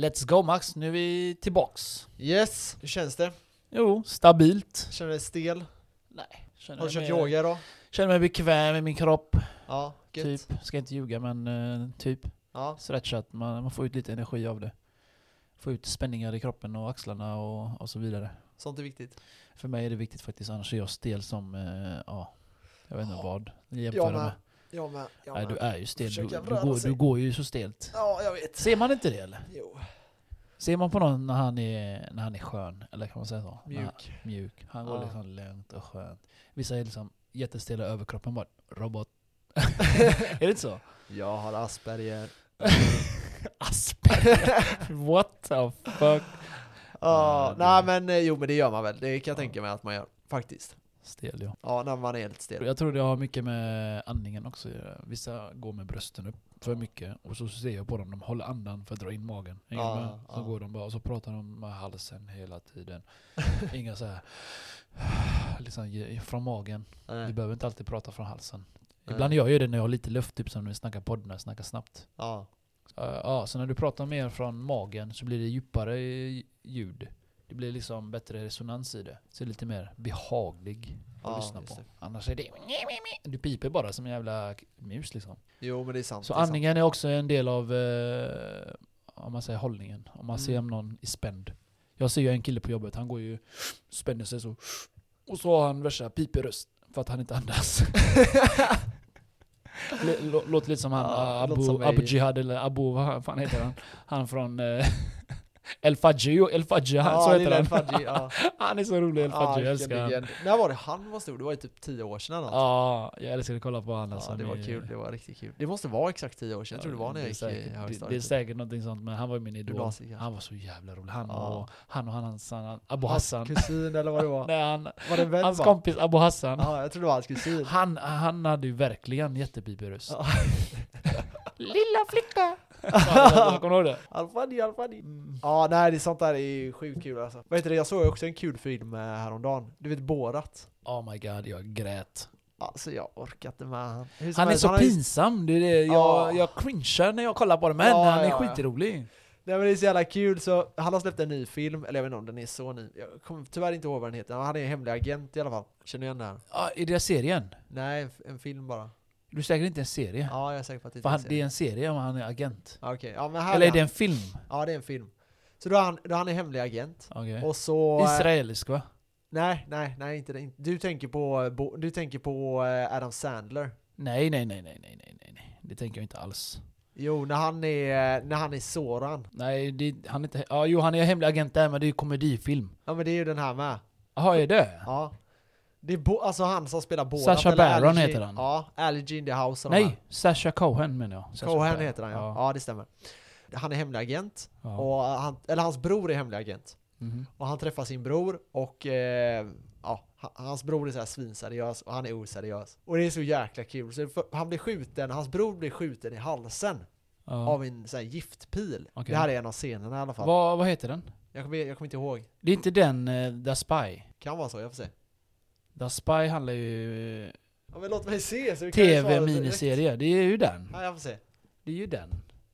Let's go Max, nu är vi tillbaks. Yes, hur känns det? Jo, stabilt. Känner du dig stel? Nej, känner Har du mig kört mer- yoga idag? Känner mig bekväm i min kropp, Ja, gött. typ. Ska inte ljuga men eh, typ. Ja, Stretchat, man, man får ut lite energi av det. Får ut spänningar i kroppen och axlarna och, och så vidare. sånt är viktigt. För mig är det viktigt faktiskt, annars är jag stel som, eh, ja, jag vet inte Ja, vad. Jämföra med. med. Jag med. Jag Nej du är ju stel, du, du, går, du går ju så stelt. Ja, jag vet. Ser man inte det eller? Jo. Ser man på någon när han är, när han är skön? Eller kan man säga så? Mjuk. mjuk. Han går Ja. liksom lugnt och skönt. Vissa är liksom jättestela överkroppen, bara robot. är det inte så? Jag har Asperger. Asperger? What the fuck? Ja, Ja, nej men eh, jo men det gör man väl. Det kan jag Ja. tänka mig att man gör. Faktiskt. Stel ja. Ja, när man är helt stel. Jag tror det har mycket med andningen också. Vissa går med brösten upp för mycket och så ser jag på dem, de håller andan för att dra in magen. Ja, du med? Så ja. går de bara och så pratar de med halsen hela tiden. Inga så här liksom från magen. Vi Nej. behöver inte alltid prata från halsen. Nej. Ibland gör jag det när jag har lite luft, typ som när vi snackar podd, när jag snackar snabbt. Ja. Uh, ja, så när du pratar mer från magen så blir det djupare ljud. Det blir liksom bättre resonans i det. Så det är lite mer behaglig att Ja, lyssna på. det. Annars är det... Du piper bara som en jävla mus liksom. Jo men det är sant. Så är sant. andningen är också en del av, eh, om man säger hållningen. Om man ser Mm. om någon är spänd. Jag ser ju en kille på jobbet, han går ju, spänner sig så. Och så har han värsta pipig röst. För att han inte andas. Låter lite som han, Ja, låter som Abu. Abu Jihad eller Abu, vad fan heter han? Han från uh, El Fadji, El Fadji, han, Ja, så heter han. Fadji, ja. Han är så rolig El Fadji, jag älskar han. När var det han var stor? Det var ju typ 10 år sedan eller något. Ja, jag älskar att kolla på honom. Ja, alltså, det var med- kul, det var riktigt kul. Det måste vara exakt 10 år sedan, jag tror det var när jag gick säkert, i det, det är högstadiet. säkert någonting sånt, men han var ju min idol. Gymnasiet. Han var så jävla rolig. Han och han och han, hans, han, Abu Hans Hassan. kusin eller vad det var. Nej, han, Var det vän hans va? kompis Abu Hassan. Ja, jag tror det var hans kusin. Han, han hade ju verkligen jättepipig röst. Lilla flicka! Kommer du ihåg det? Alfani, Alfani. Ja, nej, det är sånt där är ju sjukt kul alltså. Vad heter det, jag såg också en kul film eh, häromdagen. Du vet Borat? Oh my god, jag grät. Alltså jag orkar inte med han. Han är så ju- pinsam, det är det. Jag, Ja. jag cringear när jag kollar på det, men Ja, han är ja, ja. skitrolig. Nej men det är så jävla kul, så han har släppt en ny film, eller jag vet inte om den är så ny. Jag kommer tyvärr inte ihåg vad den heter, han är en hemlig agent i alla fall. Känner du igen det här? Ja, är det serien? Nej, en film bara. Du är säkert inte en serie? Ja, jag är säker på att det För är en det är serie. en serie om han är agent. Okej, ja men här Eller är är det en film? Ja, det är en film. Så då är han, då är han är hemlig agent. Okej. Och så... eh, Israelisk va? Nej, nej, nej inte det. Du tänker på, eh, du tänker på eh, Adam Sandler. Nej, nej, nej, nej, nej, nej, nej, nej. Det tänker jag inte alls. Jo, när han är, när han är Soran. Nej, det, han är inte... Ja, jo, han är hemlig agent där, men det är ju komedifilm. Ja men det är ju den här med. Jaha, är det? Ja. Det är bo, alltså han som spelar. Sacha eller Baron G- heter han. Ja, G in the house. och. Nej, Sasha Cohen menar jag. Sacha Cohen Baron. heter han ja. ja. det stämmer. Han är hemlig agent. Ja. Och han, eller hans bror är hemlig agent. Mhm. Och han träffar sin bror och eh, ja, ha- hans bror är så här svinseriös och han är oseriös. Och det är så jäkla kul. Så för, han blir skjuten, hans bror blir skjuten i halsen Ja. av en så här giftpil. Okej. Det här är en av scenerna i alla fall. Vad, vad heter den? Jag, kommer, jag kommer inte ihåg. Det är inte den uh, The Spy. Kan vara så, jag får se. The Spy handlar ju... Ja, men låt mig se så vi. TV-miniserie. Det är ju den. Ja, jag får se. Det är ju den.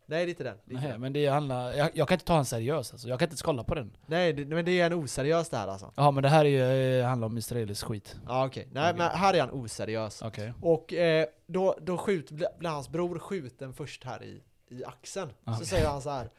Nej, det är inte den. Det är Nej, den. men det handlar... Jag, jag kan inte ta han seriöst alltså. Jag kan inte kolla på den. Nej, det, men det är en oseriös det här alltså. Ja, men det här är ju, eh, handlar om israelisk skit. Ja, okej. Nej, Okej. men här är han oseriös. Okej. Och eh, då, då skjut, blir hans bror skjuten först här i, i axeln. Så Okej. säger han så här.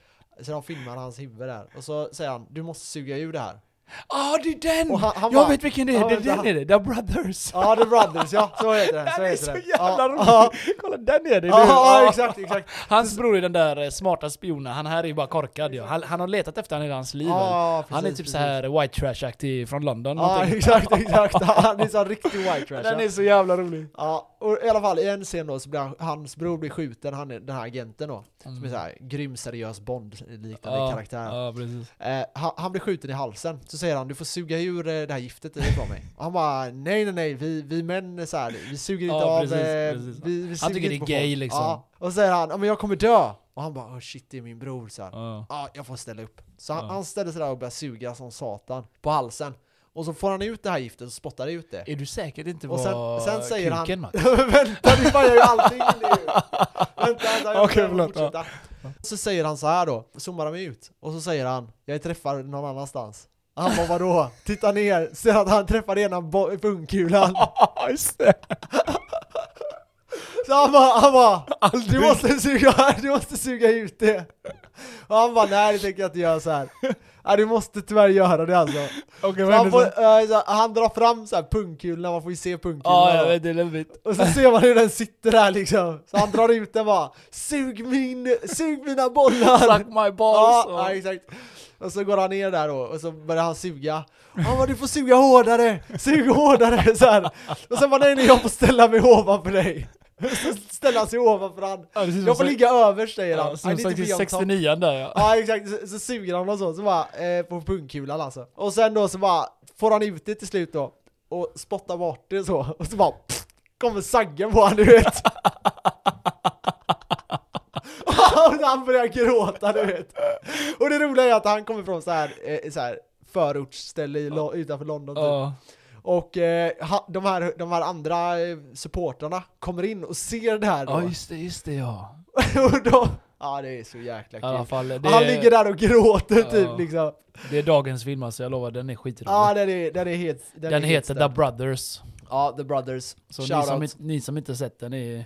Så de filmar hans huvud där. Och så säger han, du måste suga ur det här. Ah, det är den! Han, han jag bara, vet vilken det är! Ja, det, den är det, The Brothers! Ja, The Brothers, ja. Så heter den. Så Den är heter så den. jävla ja, rolig! Ja, Kolla, den är det! ja, exakt, exakt. Hans bror är den där eh, smarta spionen, han här är ju bara korkad ja. han, han har letat efter han i hans liv? Ja, Han är precis, typ precis. så här white trash-aktig från London Ja, exakt, exakt. Han är så riktig white trash. Den är så jävla rolig! Ja, och i alla fall i en scen då så blir han, hans bror blir skjuten, han är, den här agenten då. Som är så här grym, seriös Bond-liknande karaktär. Ja, precis. Eh, han, han blir skjuten i halsen, så säger han du får suga ur eh, det här giftet ifrån mig. Och han bara nej nej nej, vi, vi män är så här, vi suger inte Ja, av, precis, eh, precis. Vi, vi Han tycker det är på gay, folk." liksom. Ja, och så säger han men jag kommer dö! Och han bara oh shit det är min bror så. Ja. Ja, jag får ställa upp. Så han, han ställer sig där och börjar suga som satan på halsen. Och så får han ut det här giftet och spottar ut det. Är du säker det inte Och var sen, sen säger kuken han... Vänta, du gör ju allting nu! Vänta, vänta, jag får förlåt, fortsätta. Så säger han så här då, zoomar de ut, och så säger han Jag är träffad någon annanstans. Han bara vadå? Titta ner, ser att han träffar ena pungkulan. Så han bara, han bara du måste, suga, du måste suga ut det. Och han bara nej det tänker jag inte göra så här. Nej du måste tyvärr göra det alltså. Okej, Så han, får, eh, så han drar fram så här pungkulorna, man får ju se pungkulorna. Ja, jag vet, det är läbbigt. Och så ser man hur den sitter där liksom. Så han drar ut den bara Sug min, sug mina bollar! Suck my balls! Ja, och- ja, exakt. Och så går han ner där då, och så börjar han suga. Han bara du får suga hårdare, sug hårdare så här. Och sen bara nej nej jag får ställa mig ovanför dig. Så ställer han sig ovanför han. Ja, Jag får ligga över säger han. Ja, som sagt till on top. 69 där ja. Ja exakt, så, så suger han och så, så bara eh, på pungkulan alltså. Och sen då så bara får han ut det till slut då. Och spottar bort det så, och så bara pff, kommer saggen på han du vet. och han börjar gråta du vet. Och det roliga är att han kommer från så här, eh, så här förortsställe i, Lo- utanför London typ. Ja. Och eh, ha, de, här, de här andra eh, supportrarna kommer in och ser det här då. Ja just det, just det ja. och då, ja det är så jäkla kul. fall, Och han ligger där och gråter Ja. typ liksom. det är dagens film alltså, jag lovar, den är skitrolig. Ja den är, den är helt den är helt heter The. Brothers. Ja, The Brothers. Så ni som, out. inte, ni som inte sett den är...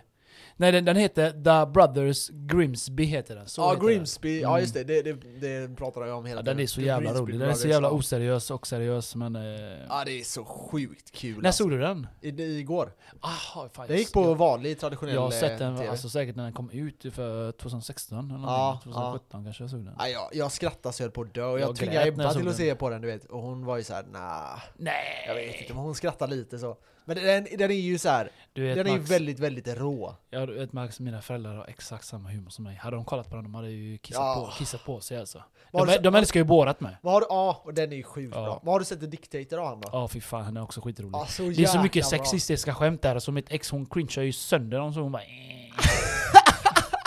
Nej den, den heter The Brothers Grimsby heter den. Så Ja, heter Grimsby, ja Mm. just det, det, det, det pratar jag om hela Den. Ja, den är så jävla Grimsby rolig, den är så jävla ja. oseriös och seriös men... Eh, Ja det är så sjukt kul när alltså. såg du den? I, igår. Aha, fan, Den gick på jag, vanlig traditionell jag har eh, sett den TV. alltså, säkert när den kom ut för 2016 eller. Ja, 2017 kanske jag såg den. Ja, jag, jag skrattade så jag höll på att dö och jag, Jag tvingade Ebba till att den. se på den du vet och hon var ju såhär nah, Nej! jag vet inte men hon skrattade lite så. Men den, den är ju så här, Du vet, den är ju väldigt väldigt rå. Ja du vet Max, mina föräldrar har exakt samma humor som mig. Hade de kollat på den, de hade ju kissat, Ja. på, kissat på sig alltså. De, du de, älskar ju Borat med. Har du, ja och den är ju sjukt Ja. bra. Vad har du sett The Dictator av han då? Ja fy fan, han är också skitrolig. Ja, det är så mycket bra. sexistiska skämt där, så mitt ex hon cringear ju sönder dem så hon bara "Eh."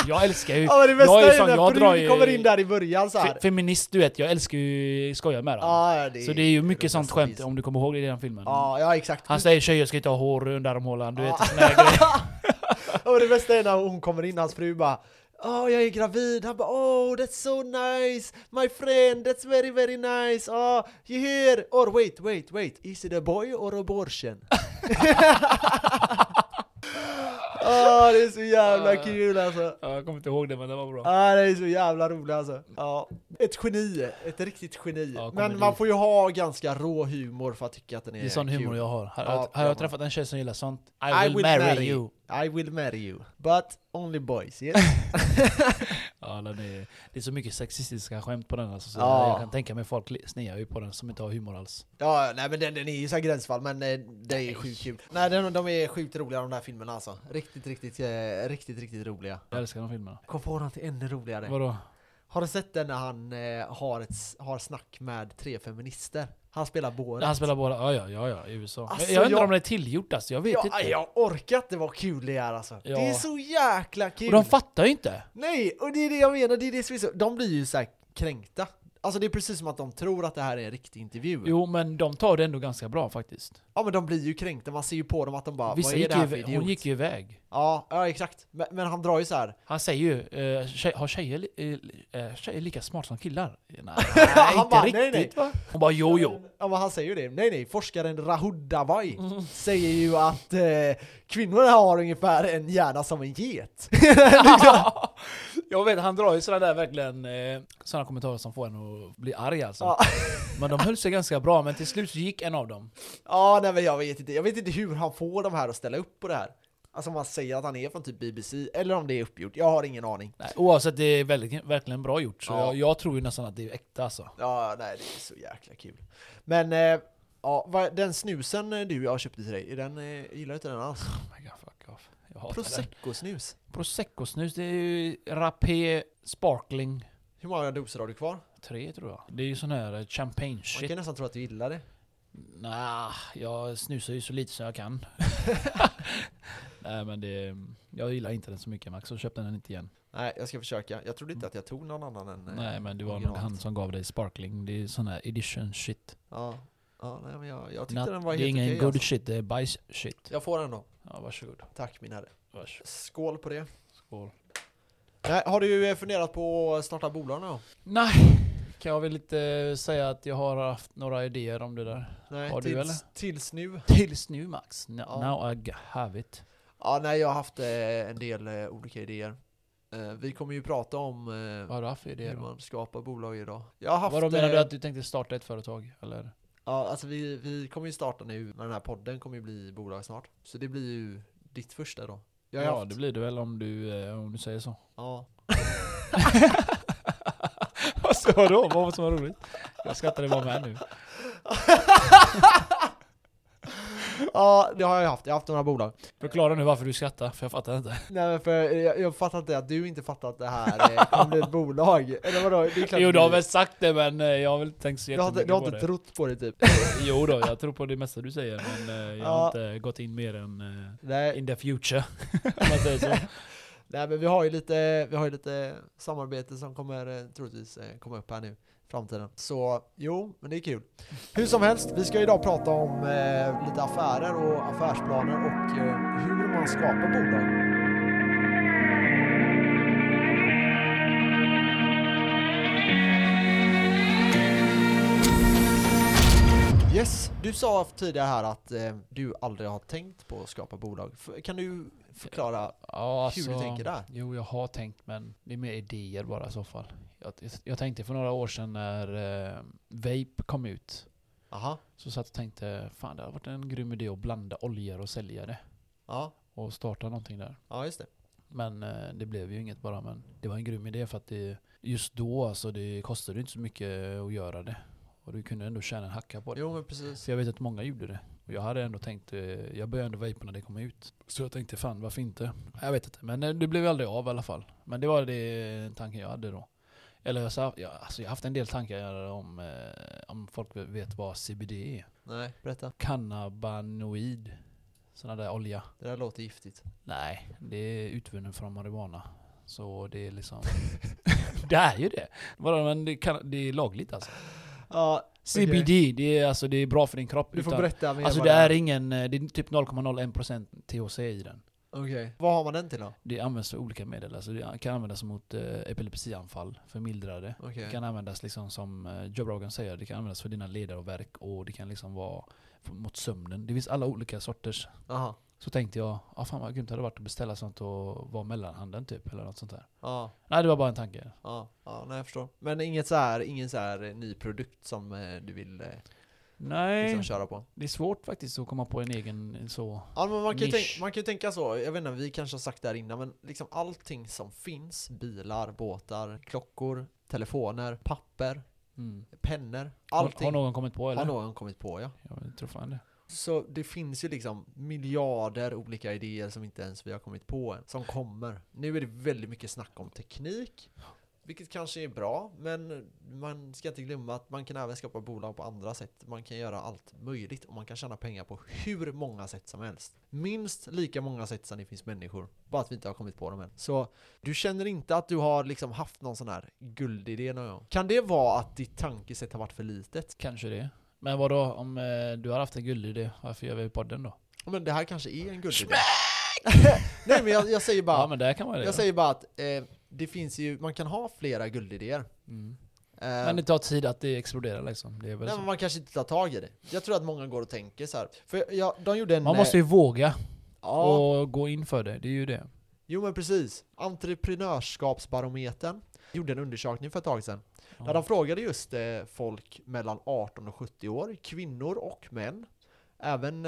Jag älskar ju... Ja det bästa jag är är, sån, när jag drar ju- kommer in där i början så här. Fe, feminist du vet, jag älskar ju skoja med dem. Ja, det så det är ju mycket sånt skämt om du kommer ihåg det i den filmen. Ja, ja exakt. Han säger tjejer ska inte ha hår under armhålan, du vet såna här grejer. Och det bästa är när hon kommer in, hans fru bara Oh, jag är gravid. Han bara Oh, that's so nice. My friend, that's very very nice. Oh, you hear? Or wait, wait, wait. Is it a boy or abortion? Åh, det är så jävla kul alltså. Ja, jag kommer inte ihåg det men det var bra. Ja, det är så jävla roligt alltså. Ja. Ett geni, ett riktigt geni. Ja, Men man får ju ha ganska rå humor för att tycka att den är Det är sån kul. humor jag har. Har, Ja, har jag jag träffat en tjej som gillar sånt, I will, I will marry, marry you. I will marry you. But only boys, yes? Ja, den är, det är så mycket sexistiska skämt på den alltså, så Ja. jag kan tänka mig folk snear ju på den som inte har humor alls. Ja, nej men den, den är ju så gränsfall, men eh, det är sjukt kul. Nej, de, de är sjukt roliga de där filmerna alltså. Riktigt, riktigt, eh, riktigt, riktigt roliga. Jag älskar de filmerna. Kom på något ännu roligare. Vadå? Har du sett den när han eh, har, ett, har snack med tre feminister? Han spelar båda. Han spelar båda, ja ja, ja, ja i USA. Alltså, jag undrar jag- om det är tillgjort alltså, jag vet Ja, inte. jag orkar inte vad kul det är alltså. Ja. Det är så jäkla kul. Och de fattar ju inte! Nej, och det är det jag menar, det är det som är så, de blir ju så här kränkta. Alltså det är precis som att de tror att det här är en riktig intervju. Jo men de tar det ändå ganska bra faktiskt. Ja men de blir ju kränkta, man ser ju på dem att de bara Vissa vad är det här för idiot? hon gick ju iväg. Ja, ja exakt. Men, men han drar ju så här. Han säger ju, eh, tjej, har tjejer, eh, eh, tjejer lika smart som killar? Nej, Han inte bara, riktigt nej, nej. va? Hon bara jo jo. Ja men han säger ju det. Nej nej, forskaren Rahud Davai Mm. säger ju att eh, kvinnor har ungefär en hjärna som en get. jag vet, han drar ju sådana där verkligen, eh, sådana kommentarer som får en att bli arg alltså. Ja. Men de höll sig ganska bra, men till slut gick en av dem. ja nej men jag vet inte, jag vet inte hur han får de här att ställa upp på det här. Alltså om man säger att han är från typ BBC, eller om det är uppgjort, jag har ingen aning. Nej, oavsett, det är väldigt, verkligen bra gjort. Så Ja. jag, jag tror ju nästan att det är äkta alltså. Ja, nej det är så jäkla kul. Men, eh, ja, den snusen eh, du jag köpte till dig, den, eh, gillar du inte den alls? Oh my God, fuck off. Jag hatar. Prosecco-snus. Prosecco-snus, det är ju Rapé Sparkling Hur många doser har du kvar? 3 tror jag. Det är ju sån här eh, champagne Man shit. kan nästan tro att du gillar det. Nah, jag snusar ju så lite som jag kan. Nej men det, jag gillar inte den så mycket Max, så köpte den inte igen. Nej, jag ska försöka. Jag trodde inte att jag tog någon annan än... eh, Nej men det var nog han som gav dig sparkling, det är sån här edition shit. Ja, ja nej, men jag, jag tyckte Not- den var det är helt ingen okej good alltså. shit, det är bajs shit. Jag får den då. Ja varsågod. Tack min herre. Varsågod. Skål på det. Skål. Nej, har du eh, funderat på att starta bolag nu? Nej, kan jag väl inte säga att jag har haft några idéer om det där. Nej, Har du, tills, eller? tills nu. Tills nu Max. N- Ja. Now I have it. Ja, nej, jag har haft eh, en del eh, olika idéer. Eh, vi kommer ju prata om Vad har du haft för idéer hur man skapar bolag idag. Jag har haft... Vadå menar du att du tänkte starta ett företag? Eller? Ja, alltså vi, vi kommer ju starta nu, men den här podden kommer ju bli bolag snart. Så det blir ju ditt första då. Ja, haft, det blir det väl om du, om du säger så. ja. Vad sa du? Vad var det som var roligt? Jag skrattade bara med nu. ja, det har jag haft. Jag har haft några bolag. Förklara nu varför du skrattar, för jag fattar inte. Nej men för jag, jag fattar inte att du inte fattar att det här eh, kommer bli ett bolag. Eller vadå? Det är klart Jo, det du har väl sagt det men eh, jag har väl inte tänkt så du har inte, jättemycket du har på inte det. trott på det typ? Jo då, jag tror på det mesta du säger men eh, jag har inte gått in mer än Nej, in the future. om man säger så. nej men vi har ju lite, vi har lite samarbete som kommer troligtvis komma upp här nu framtiden. Så jo, men det är kul. Hur som helst, vi ska idag prata om eh, lite affärer och affärsplaner och eh, hur man skapar bolag. Yes, du sa tidigare här att eh, du aldrig har tänkt på att skapa bolag. F- Kan du förklara? Ja, Hur du tänker där? Jo, jag har tänkt men det är mer idéer bara i så fall. Jag, jag tänkte för några år sedan när eh, Vape kom ut. Aha, Så satt och tänkte, fan det hade varit en grym idé att blanda oljor och sälja det. ja, Och starta någonting där. ja just det. Men eh, det blev ju inget bara. Men det var en grym idé för att det, just då alltså, det kostade inte så mycket att göra det. Och du kunde ändå tjäna en hacka på det. Jo men precis. Så jag vet att många gjorde det. Och jag hade ändå tänkt, eh, jag började ändå vapa när det kom ut. Så jag tänkte fan varför inte? Jag vet inte, men eh, det blev aldrig av i alla fall. Men det var det tanken jag hade då. Eller jag, sa, ja, alltså jag har haft en del tankar om, eh, om folk vet vad CBD är. Nej, berätta. Cannabinoid. Sån där olja. Det där låter giftigt. Nej, det är utvunnen från marijuana. Så det är liksom... det är ju det! Vadå, men det, kan, det är lagligt alltså. Ja, CBD, det, är, alltså, det är bra för din kropp. du får utan- berätta mer Alltså det är ingen, eh, det är typ 0,01% THC i den. Okej. Vad har man den till då? Det används för olika medel. Alltså det kan användas mot eh, epilepsianfall, för mildrade. Okej. Det kan användas liksom som eh, Joe Rogan säger, det kan användas för dina leder och verk och det kan liksom vara mot sömnen. Det finns alla olika sorters. Aha. Så tänkte jag, ah, fan vad grymt det hade varit att beställa sånt och vara mellanhanden typ, eller något sånt där. Ja. Nej det var bara en tanke. Ja. Ja, nej jag förstår. Men inget så här, ingen så här eh, ny produkt som eh, du vill eh, Nej, liksom köra på? det är svårt faktiskt att komma på en egen så... Ja, men man kan, tänka, man kan ju tänka så, jag vet inte, vi kanske har sagt det här innan, men liksom allting som finns, bilar, båtar, klockor, telefoner, papper, Mm. pennor, Har, allting har någon kommit på eller? har någon kommit på ja. Jag tror fan det. Så det finns ju liksom miljarder olika idéer som inte ens vi har kommit på än, som kommer. Nu är det väldigt mycket snack om teknik, vilket kanske är bra, men man ska inte glömma att man kan även skapa bolag på andra sätt. Man kan göra allt möjligt och man kan tjäna pengar på hur många sätt som helst. Minst lika många sätt som det finns människor, bara att vi inte har kommit på dem än. Så du känner inte att du har liksom haft någon sån här guldidé någon gång? Kan det vara att ditt tankesätt har varit för litet? Kanske det. Men vadå, om eh, du har haft en guldidé, varför gör vi podden då? Men det här kanske är en guldidé. Nej men jag, jag säger bara Ja men det kan vara det. Jag säger bara att eh, det finns ju, man kan ha flera guldidéer. mm. Eh, Men det tar tid att det exploderar liksom. Det är väl nej, så. men man kanske inte tar tag i det. Jag tror att många går och tänker så här. För ja, de gjorde en... Man måste ju våga eh, ja, och gå in för det, det är ju det. jo men precis. Entreprenörskapsbarometern gjorde en undersökning för ett tag sedan. Ja. Där de frågade just eh, folk mellan 18 och 70 år, kvinnor och män. Även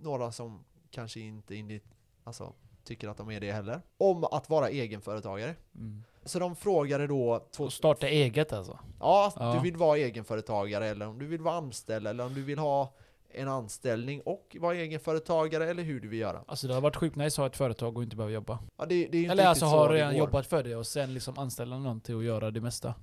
några som kanske inte in, alltså, tycker att de är det heller. Om att vara egenföretagare. Mm. Så de frågade då två, Och starta eget alltså. Ja, Ja. du vill vara egenföretagare eller om du vill vara anställd eller om du vill ha en anställning och vara egenföretagare eller hur du vill göra. Alltså det har varit sjukt nice att ha ett företag och inte behöva jobba. Ja, det, det Eller alltså så ha redan jobbat för det och sen liksom anställa någon till att göra det mesta.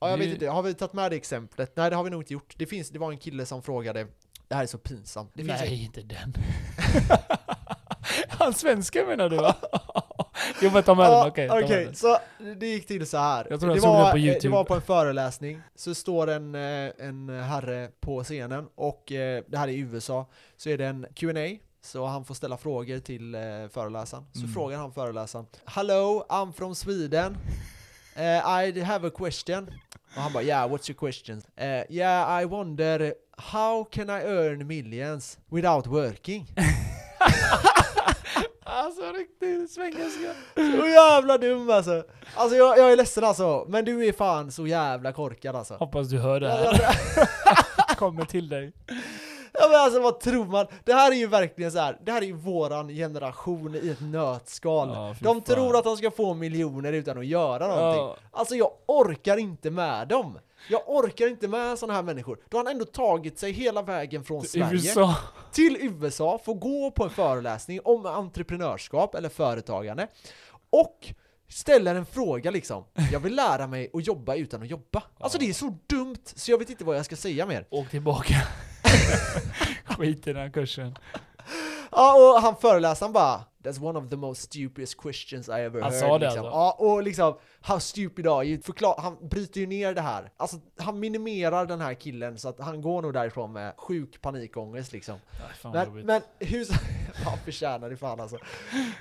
Ja, jag vet inte, har vi tagit med det exemplet? Nej, det har vi nog inte gjort. Det, finns, det var en kille som frågade, det här är så pinsamt. Det Nej, inte den. Han svenska menar du va? jo men Ja, den, okej. okej, den. så det gick till så här. Jag tror det, jag det var, på eh, det YouTube. var på en föreläsning, så står en, eh, en herre på scenen och eh, det här är i USA, så är det en Q&A Så han får ställa frågor till föreläsaren. Så Mm. frågar han föreläsaren Hello, I'm from Sweden. Eh, I have a question. Och han bara yeah, what's your question? Eh, yeah, I wonder how can I earn millions without working? Alltså riktigt svengelska. Så jävla dum alltså! Alltså jag, jag är ledsen alltså, men du är fan så jävla korkad alltså. Hoppas du hör det här. Kommer till dig. Ja men alltså vad tror man? Det här är ju verkligen så här. det här är ju våran generation i ett nötskal. Ja, de fan. tror att de ska få miljoner utan att göra någonting. Ja. Alltså jag orkar inte med dem. Jag orkar inte med sådana här människor. Då har han ändå tagit sig hela vägen från Sverige USA. till USA, får gå på en föreläsning om entreprenörskap eller företagande och ställer en fråga liksom. Jag vill lära mig att jobba utan att jobba. Alltså Ja. det är så dumt så jag vet inte vad jag ska säga mer. Åk tillbaka. Skit i den här kursen. Ja, och han föreläsaren bara That's one of the most stupidest questions I ever Han heard. sa det liksom. alltså? Ja, och liksom How stupid are you? Förklar, han bryter ju ner det här. Alltså, han minimerar den här killen så att han går nog därifrån med sjuk panikångest liksom. Nej, Men, men hur... Han förtjänar det fan alltså.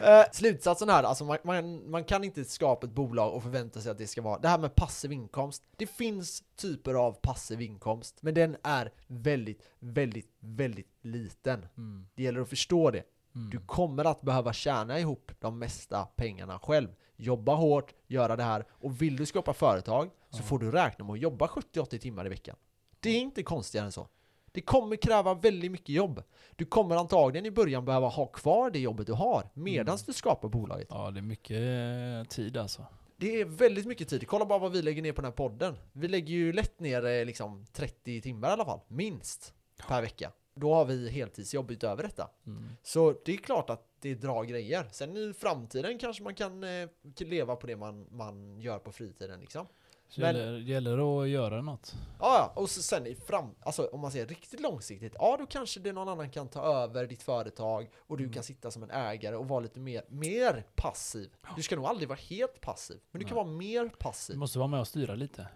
Eh, slutsatsen här, alltså man, man, man kan inte skapa ett bolag och förvänta sig att det ska vara... Det här med passiv inkomst. Det finns typer av passiv inkomst, men den är väldigt, väldigt, väldigt liten. Mm. Det gäller att förstå det. Mm. Du kommer att behöva tjäna ihop de mesta pengarna själv. Jobba hårt, göra det här. Och vill du skapa företag så får du räkna med att jobba 70-80 timmar i veckan. Det är inte konstigare än så. Det kommer kräva väldigt mycket jobb. Du kommer antagligen i början behöva ha kvar det jobbet du har medan Mm. du skapar bolaget. Ja, det är mycket eh, tid alltså. Det är väldigt mycket tid. Kolla bara vad vi lägger ner på den här podden. Vi lägger ju lätt ner eh, liksom 30 timmar i alla fall, minst, per vecka. Då har vi heltidsjobb utöver detta. Mm. Så det är klart att det drar grejer. Sen i framtiden kanske man kan eh, leva på det man, man gör på fritiden liksom. Så Men- gäller, gäller att göra något. Ja, och så sen i fram, alltså om man ser riktigt långsiktigt, ja då kanske det någon annan kan ta över ditt företag och du Mm. kan sitta som en ägare och vara lite mer, mer passiv. Du ska nog aldrig vara helt passiv, men du kan Nej. vara mer Du passiv. måste vara med och styra lite.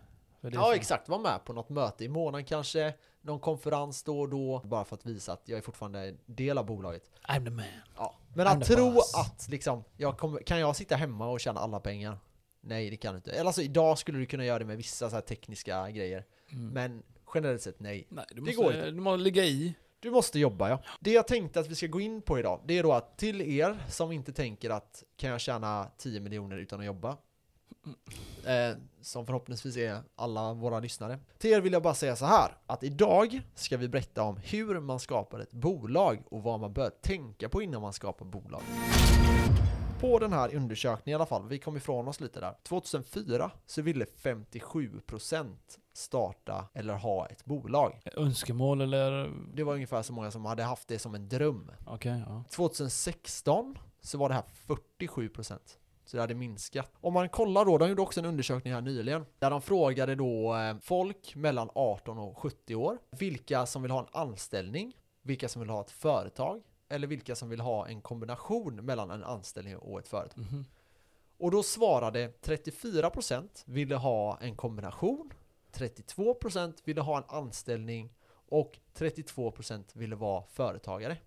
Det Ja så- exakt, var med på något möte i månaden kanske, någon konferens då och då, bara för att visa att jag är fortfarande en del av bolaget. I'm the man. Ja. Men I'm att tro boss. att liksom, jag kommer, kan jag sitta hemma och tjäna alla pengar? Nej det kan du inte. Eller alltså idag skulle du kunna göra det med vissa så tekniska grejer. Mm. Men generellt sett nej. Nej, du det måste, går inte. du måste ligga i. Du måste jobba ja. Det jag tänkte att vi ska gå in på idag, det är då att till er som inte tänker att kan jag tjäna 10 miljoner utan att jobba? Eh, som förhoppningsvis är alla våra lyssnare. Till er vill jag bara säga så här, att idag ska vi berätta om hur man skapar ett bolag och vad man bör tänka på innan man skapar bolag. På den här undersökningen i alla fall, vi kom ifrån oss lite där. 2004 så ville 57% starta eller ha ett bolag. Önskemål eller? Det var ungefär så många som hade haft det som en dröm. Okej, ja. 2016 så var det här 47%. Så det hade minskat. Om man kollar då, de gjorde också en undersökning här nyligen, där de frågade då eh, folk mellan 18 och 70 år, vilka som vill ha en anställning, vilka som vill ha ett företag, eller vilka som vill ha en kombination mellan en anställning och ett företag. Mhm. Och då svarade 34% ville ha en kombination, 32% ville ha en anställning och 32% ville vara företagare.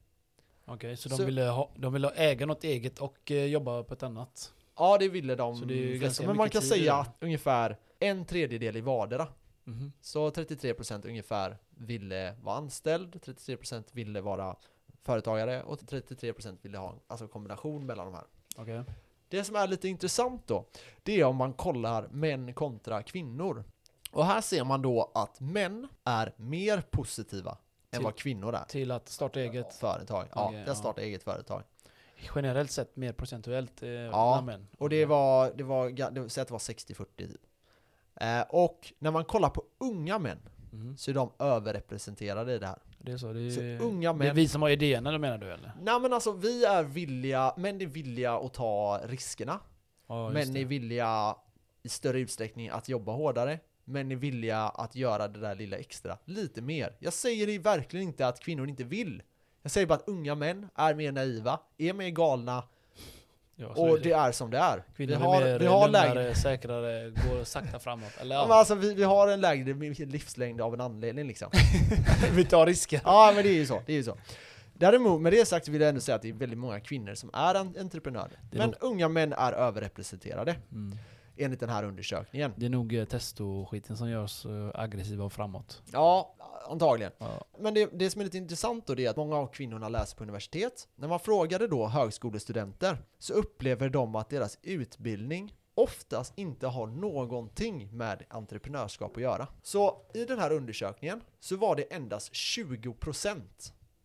Okej, så de Så- ville, ha, de ville äga något eget och eh, jobba på ett annat? Ja, det ville de Så det är ganska Men man kan tid säga att ungefär en tredjedel i vardera. Mhm. Så 33% ungefär ville vara anställd, 33% ville vara företagare och 33% ville ha en alltså kombination mellan de här. Okej. Det som är lite intressant då, det är om man kollar män kontra kvinnor. Och här ser man då att män är mer positiva än Till- vad kvinnor är. Till att starta eget? Företag. Ja, det ja. att starta eget företag. Generellt sett mer procentuellt eh, Ja, män? Och det var, det var, säg att det var 60-40 typ. Eh, och när man kollar på unga män Mhm. så är de överrepresenterade i det här. Det är så? Det Så är, unga det är män, vi som har idéerna då menar du eller? nej men alltså vi är villiga, män är villiga att ta riskerna. Ja, män det. är villiga i större utsträckning att jobba hårdare. Män är villiga att göra det där lilla extra, lite mer. Jag säger verkligen inte att kvinnor inte vill. Jag säger bara att unga män är mer naiva, är mer galna Ja, och är det är som det är. Kvinnor vi är har, mer vi har lugnare, lägre, säkrare, går sakta framåt. Eller ja, men alltså, vi, vi har en lägre livslängd av en anledning liksom. vi tar risker. Ja men det är ju så, det är ju så. Däremot, med det sagt vill jag ändå säga att det är väldigt många kvinnor som är en- entreprenörer. Det är Men nog- unga män är överrepresenterade, Mm. enligt den här undersökningen. Det är nog eh, testo-skiten som gör oss eh, aggressiva och framåt. Ja, antagligen. Ja. Men det, det som är lite intressant då det är att många av kvinnorna läser på universitet. När man frågade då högskolestudenter så upplever de att deras utbildning oftast inte har någonting med entreprenörskap att göra. Så i den här undersökningen så var det endast 20%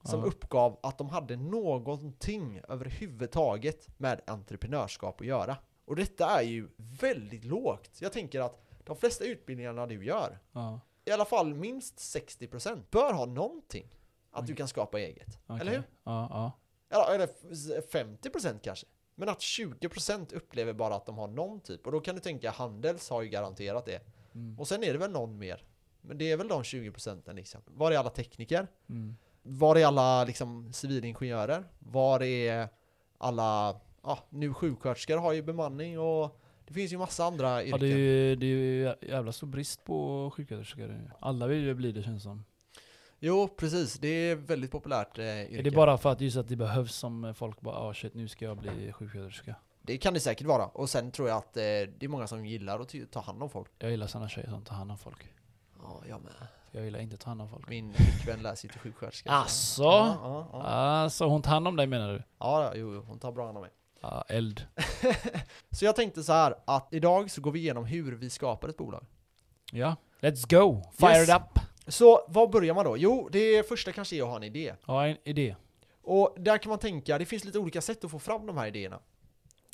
som Ja. uppgav att de hade någonting överhuvudtaget med entreprenörskap att göra. Och detta är ju väldigt lågt. Jag tänker att de flesta utbildningarna du gör Ja. I alla fall minst 60% bör ha någonting att du Okej. kan skapa eget. okej. Eller hur? Ja, ja. Eller, eller f- 50% kanske. Men att 20% upplever bara att de har någon typ. Och då kan du tänka Handels har ju garanterat det. Mm. Och sen är det väl någon mer. Men det är väl de 20% liksom. Var är alla tekniker? Mm. Var är alla liksom civilingenjörer? Var är alla, ja nu sjuksköterskor har ju bemanning och det finns ju massa andra yrken. Ja, det är ju det är ju jä- jävla stor brist på sjuksköterskor. Alla vill ju bli det känns som. Jo, precis. Det är väldigt populärt eh, yrke. Är det bara för att just att det behövs som folk bara ah shit nu ska jag bli sjuksköterska. Det kan det säkert vara. Och sen tror jag att eh, det är många som gillar att ta hand om folk. Jag gillar sådana tjejer som tar hand om folk. Ja, jag med. Jag gillar inte att ta hand om folk. Min flickvän läser ju till sjuksköterska. Asså? Ja, ja, ja. Alltså hon tar hand om dig menar du? ja, jo, jo, hon tar bra hand om mig. Ja, eld. Så jag tänkte så här att idag så går vi igenom hur vi skapar ett bolag. Ja, let's go! Fire Yes. it up! Så vad börjar man då? Jo, det första kanske är att ha en idé. Ja, en idé. Och där kan man tänka, det finns lite olika sätt att få fram de här idéerna.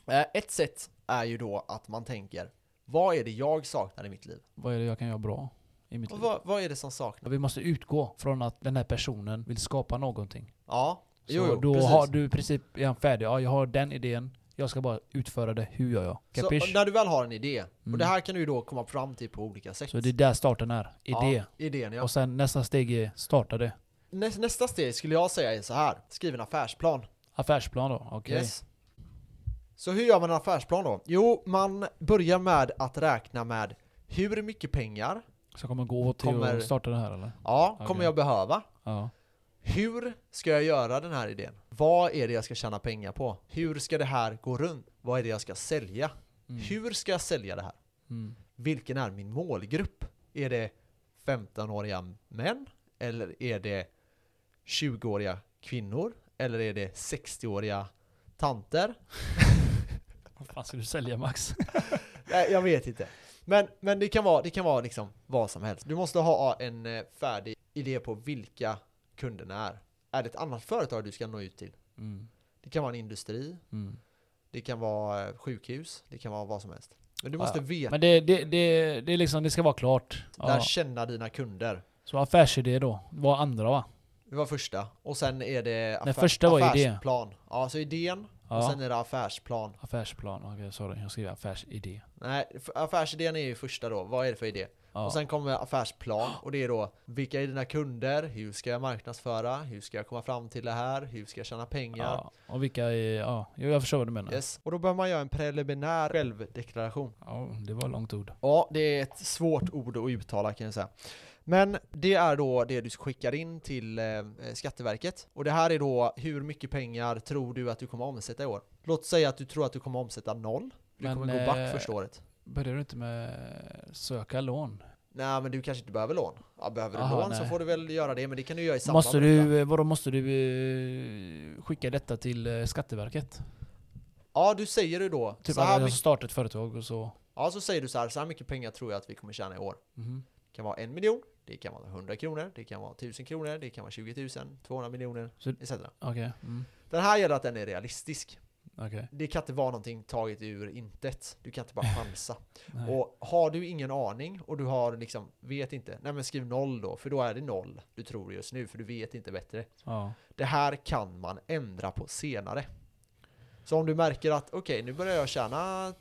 Eh, Ett sätt är ju då att man tänker, vad är det jag saknar i mitt liv? Vad är det jag kan göra bra i mitt Och liv? vad, vad är det som saknas? Vi måste utgå från att den här personen vill skapa någonting. Ja, Så jo, då precis. har du i princip, är han färdig? Ja, jag har den idén. Jag ska bara utföra det. Hur gör jag? Så när du väl har en idé, och Mm. det här kan du ju då komma fram till på olika sätt. Så det är där starten är. Idé. Ja, idén ja. Och sen nästa steg är starta det. Nä, nästa steg skulle jag säga är så här. skriv en affärsplan. Affärsplan då? Okej. Yes. Så hur gör man en affärsplan då? Jo, man börjar med att räkna med hur mycket pengar, Så kommer gå till Kommer- att starta det här eller? ja, kommer jag behöva? Ja. Hur ska jag göra den här idén? Vad är det jag ska tjäna pengar på? Hur ska det här gå runt? Vad är det jag ska sälja? Mm. Hur ska jag sälja det här? Mm. Vilken är min målgrupp? Är det 15-åriga män? Eller är det 20-åriga kvinnor? Eller är det 60-åriga tanter? Vad fan ska du sälja Max? Nej, jag vet inte. Men, men det kan vara, det kan vara liksom vad som helst. Du måste ha en eh, färdig idé på vilka kunderna är. Är det ett annat företag du ska nå ut till? Mm. Det kan vara en industri, Mm. det kan vara eh, sjukhus, det kan vara vad som helst. Men du måste ja. veta, Men det, det, det, det är liksom, det ska vara klart. lära Ja. känna dina kunder. Så affärsidé då, vad andra va? Det var första. Och sen är det Den första var idé. affärsplan. Ja, så idén. Och Ja. sen är det affärsplan. Affärsplan, okej sorry, jag skriver affärsidé. Nej, affärsidén är ju första då. Vad är det för idé? Och sen kommer affärsplan. Och det är då, vilka är dina kunder? Hur ska jag marknadsföra? Hur ska jag komma fram till det här? Hur ska jag tjäna pengar? ja. Och vilka är, ja, jag förstår vad du menar. Yes. Och då bör man göra en preliminär självdeklaration. Ja, det var ett långt ord. Ja, det är ett svårt ord att uttala kan jag säga. Men det är då det du skickar in till eh, Skatteverket. Och det här är då hur mycket pengar tror du att du kommer omsätta i år? Låt säga att du tror att du kommer omsätta noll. Du Men, kommer gå back eh, första året. Börjar du inte med söka lån? Nej men du kanske inte behöver lån. Ja, behöver du Aha, lån så nej. får du väl göra det, men det kan du göra i samband Måste med du, vadå måste du eh, skicka detta till eh, Skatteverket? Ja, du säger du då. Typ så, att jag startar ett företag och så. ja, så säger du så här, så här mycket pengar tror jag att vi kommer tjäna i år. Mhm. Det kan vara en miljon, det kan vara 100 kronor, det kan vara 1000 kronor, det kan vara 20 000, 200 miljoner, Så- etc. Okej. Mm. Den här gäller att den är realistisk. Okej. Det kan inte vara någonting taget ur intet. Du kan inte bara chansa. Och har du ingen aning och du har liksom, vet inte, nej men skriv noll då, för då är det noll du tror just nu, för du vet inte bättre. Ja. Det här kan man ändra på senare. Så om du märker att okej, nu börjar jag tjäna,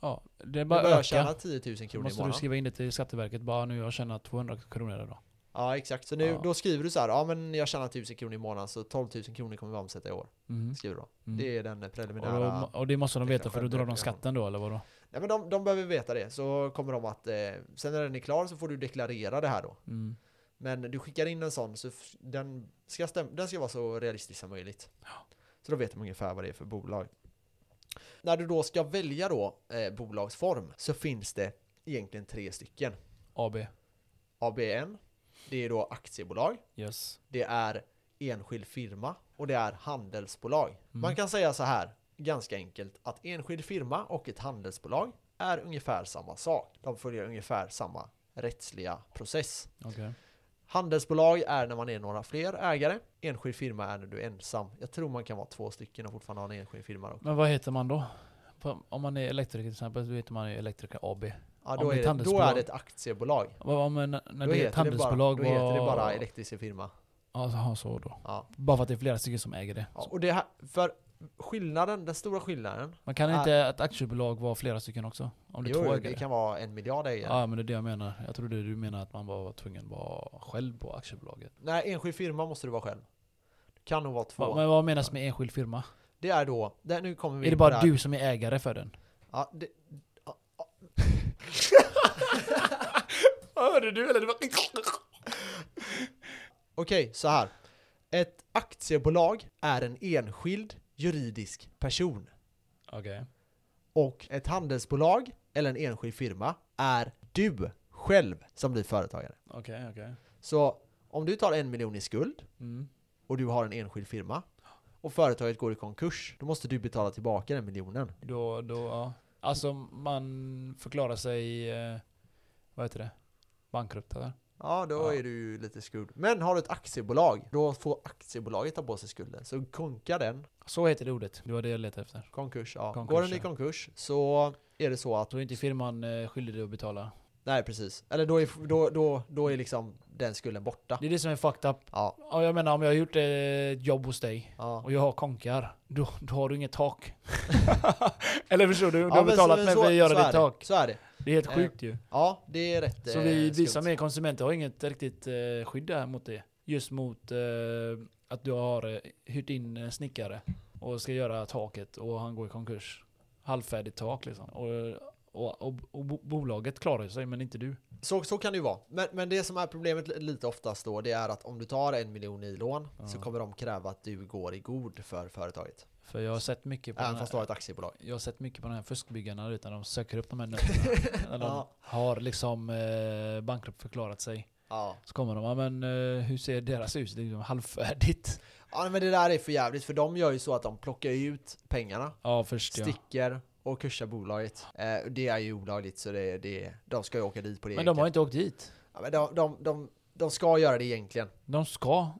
ja. Det är nu bara börjar jag öka. tjäna 10 000 Så kronor i måste du månaden. skriva in det till Skatteverket. Bara nu jag tjänat 200 kronor idag. Ja, exakt. Så nu, Ja. då skriver du så här, ja men jag tjänar 1000 kronor i månaden, så 12 000 kronor kommer vi omsätta i år. Mhm. Skriver du då. Mm. Det är den Och, preliminära... då, och det måste de veta för då drar de skatten då eller vadå? Nej men de, de behöver veta det, så kommer de att... Eh, sen när den är klar så får du deklarera det här då. Mm. Men du skickar in en sån så den ska, stäm- den ska vara så realistisk som möjligt. Så då vet de ungefär vad det är för bolag. När du då ska välja då eh, bolagsform så finns det egentligen tre stycken. AB. ABN, det är då aktiebolag, Yes. det är enskild firma och det är handelsbolag. Mm. Man kan säga så här, ganska enkelt, att enskild firma och ett handelsbolag är ungefär samma sak. De följer ungefär samma rättsliga process. Okej. Handelsbolag är när man är några fler ägare. Enskild firma är när du är ensam. Jag tror man kan vara två stycken och fortfarande ha en enskild firma. Då. Men vad heter man då? Om man är elektriker till exempel, då heter man ju elektriker AB. Ja, då, det är är det, då handelsbolag. är det ett aktiebolag. Vad, men när Då det är ett heter det bara, handelsbolag, då heter det bara elektrisk firma. Ja, så- då. Ja. Bara för att det är flera stycken som äger det. Ja, och det här, för skillnaden, den stora skillnaden. Man kan Ah. inte ett aktiebolag vara flera stycken också? Om det är Jo, två ägare? det kan vara en miljard ägare. Ja men det är det jag menar. Jag trodde du menar att man var tvungen att vara själv på aktiebolaget. Nej, enskild firma måste du vara själv. Det kan nog vara två. Va, men vad menas med enskild firma? Det är då, det, nu kommer vi Är det bara här. du som är ägare för den? Ja, det, ja, ja. Hörde du eller? Det var... Okej, så här. Ett aktiebolag är en enskild juridisk person. Okej. Och ett handelsbolag, eller en enskild firma, är du själv som blir företagare. Okej, okej. Så om du tar en miljon i skuld Mm. och du har en enskild firma och företaget går i konkurs, då måste du betala tillbaka den miljonen. Då, då, ja. Alltså man förklarar sig, eh, vad heter det? Bankrupt eller? Ja, då Ja. är du ju lite skuld. Men har du ett aktiebolag, då får aktiebolaget ta på sig skulden. Så konkar den, Så heter det ordet. Det var det jag letade efter. konkurs, ja. Konkurs, går den i konkurs så är det så att, Så är inte firman eh, skyldig dig att betala. Nej precis. Eller då är, då, då, då är liksom den skulden borta. Det är det som är fucked up. Ja, Ja, jag menar om jag har gjort ett jobb hos dig ja. och jag har konkar, då, då har du inget tak. Eller förstår du? Du Ja, har betalat mig för att göra ditt tak. Så är det. Det är helt Eh, sjukt ju. Ja, det är rätt Så vi, eh, vi skumt. som är konsumenter har inget riktigt eh, skydd där mot det. Just mot eh, att du har eh, hyrt in en snickare och ska göra taket och han går i konkurs. Halvfärdigt tak liksom. Och, och, och, och bo- bolaget klarar sig men inte du. Så, så kan det ju vara. Men, men det som är problemet li- lite oftast då, det är att om du tar en miljon i lån så Ja. kommer de kräva att du går i god för företaget. För jag har sett mycket på Även den fast du har här, ett aktiebolag. jag har sett mycket på de här fuskbyggarna utan de söker upp de här nötterna. När de Ja. har liksom eh, bankrupt förklarat sig. Ja. Så kommer de, ja men eh, hur ser deras hus? Det är ju halvfärdigt. ja, men det där är för jävligt för de gör ju så att de plockar ut pengarna, Ja först ja. sticker och kursar bolaget. Eh, det är ju olagligt så det, det, de ska ju åka dit på det Men de har inte åkt dit. ja, men de, de, de, de ska göra det egentligen. De ska,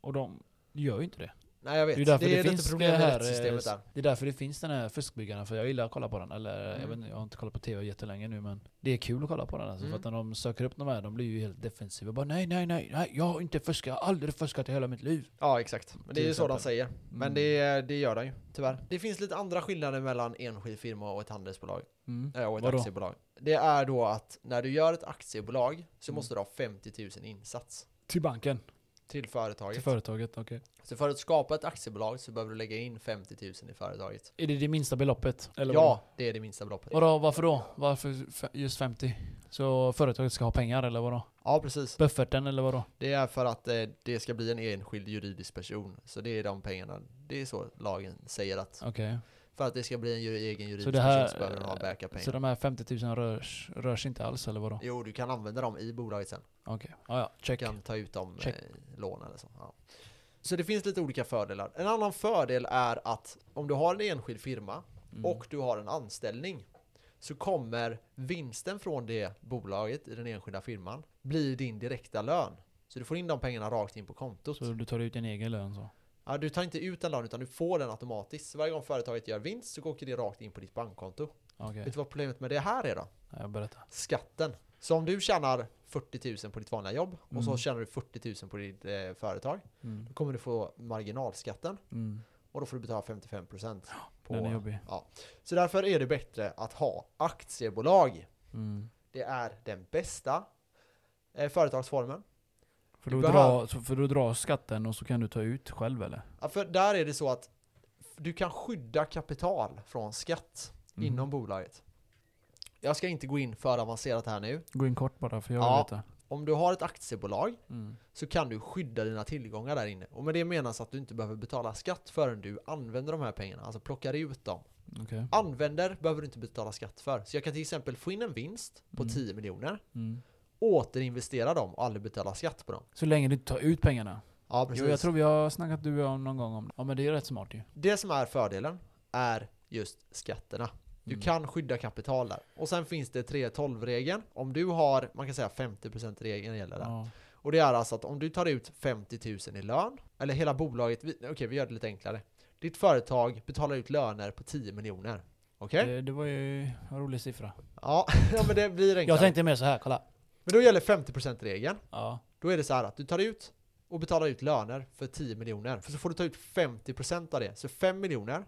och de gör ju inte det. Nej jag vet, Det är det därför är, det lite finns problem det här, rättssystemet eh, där. Det är därför det finns den här fuskbyggarna, för jag gillar att kolla på den. Eller jag, Mm. vet inte, jag har inte kollat på TV jättelänge nu men det är kul att kolla på den alltså, Mm. för att när de söker upp de här, de blir ju helt defensiva. Bara nej, nej, nej, nej, jag har inte fuskat, jag har aldrig fuskat i hela mitt liv. Ja exakt, men det är ju så de säger. Men Mm. det, det gör de ju, tyvärr. Det finns lite andra skillnader mellan enskild firma och ett handelsbolag. Mm. eh, Och ett Vadå? aktiebolag. Det är då att när du gör ett aktiebolag så Mm. måste du ha 50 000 insats Till banken, till företaget. till företaget, okej. så för att skapa ett aktiebolag så behöver du lägga in 50 000 i företaget. Är det det minsta beloppet? Eller ja, det är det minsta beloppet. Vadå? varför då? Varför just 50? Så företaget ska ha pengar eller vadå? Ja, precis. Bufferten eller vadå? Det är för att eh, det ska bli en enskild juridisk person. Så det är de pengarna. Det är så lagen säger att Okej. För att det ska bli en egen juridisk Så det här... person så behöver den ha backup-pengar. Så de här 50 000 rörs, rörs inte alls eller vadå? Jo, du kan använda dem i bolaget sen. Okej, ja ja, Du check. kan ta ut dem Check. eh, lån eller så. Ja. Så det finns lite olika fördelar. En annan fördel är att om du har en enskild firma Mm. och du har en anställning så kommer vinsten från det bolaget i den enskilda firman bli din direkta lön. Så du får in de pengarna rakt in på kontot. Så du tar ut din egen lön så? Ja, du tar inte ut den lön utan du får den automatiskt. Så varje gång företaget gör vinst så åker det rakt in på ditt bankkonto. Okej, Vet du vad problemet med det här är då? ja, jag berättar. Skatten. Så om du tjänar 40 000 på ditt vanliga jobb och så Mm. tjänar du 40 000 på ditt eh, företag. Mm. Då kommer du få marginalskatten Mm. och då får du betala 55% på... Den är jobbig. Så därför är det bättre att ha aktiebolag. Mm. Det är den bästa eh, företagsformen. För, då behöver- drar, så- för då drar skatten och så kan du ta ut själv eller? Ja, för där är det så att du kan skydda kapital från skatt Mm. inom bolaget. Jag ska inte gå in för avancerat här nu. Gå in kort bara för jag Ja. vill veta. om du har ett aktiebolag Mm. så kan du skydda dina tillgångar där inne. Och med det menas att du inte behöver betala skatt förrän du använder de här pengarna, alltså plockar ut dem. Okej. Använder behöver du inte betala skatt för. Så jag kan till exempel få in en vinst på Mm. 10 miljoner, Mm. Återinvestera dem och aldrig betala skatt på dem. Så länge du inte tar ut pengarna. Ja, precis. Jo, jag tror vi har snackat du om någon gång om Ja men det är rätt smart ju. Det som är fördelen är just skatterna. Du Mm. kan skydda kapital där. Och sen finns det 3.12-regeln. Om du har, man kan säga 50%-regeln gäller där. Ja. Och det är alltså att om du tar ut 50 000 i lön, eller hela bolaget, okej vi gör det lite enklare. Ditt företag betalar ut löner på 10 miljoner. Okej? Det, det var ju en rolig siffra. Ja, ja, men det blir enklare. Jag tänkte mer så här, kolla. Men då gäller 50%-regeln. Ja. Då är det så här att du tar ut och betalar ut löner för 10 miljoner. För så får du ta ut 50% av det. Så 5 miljoner,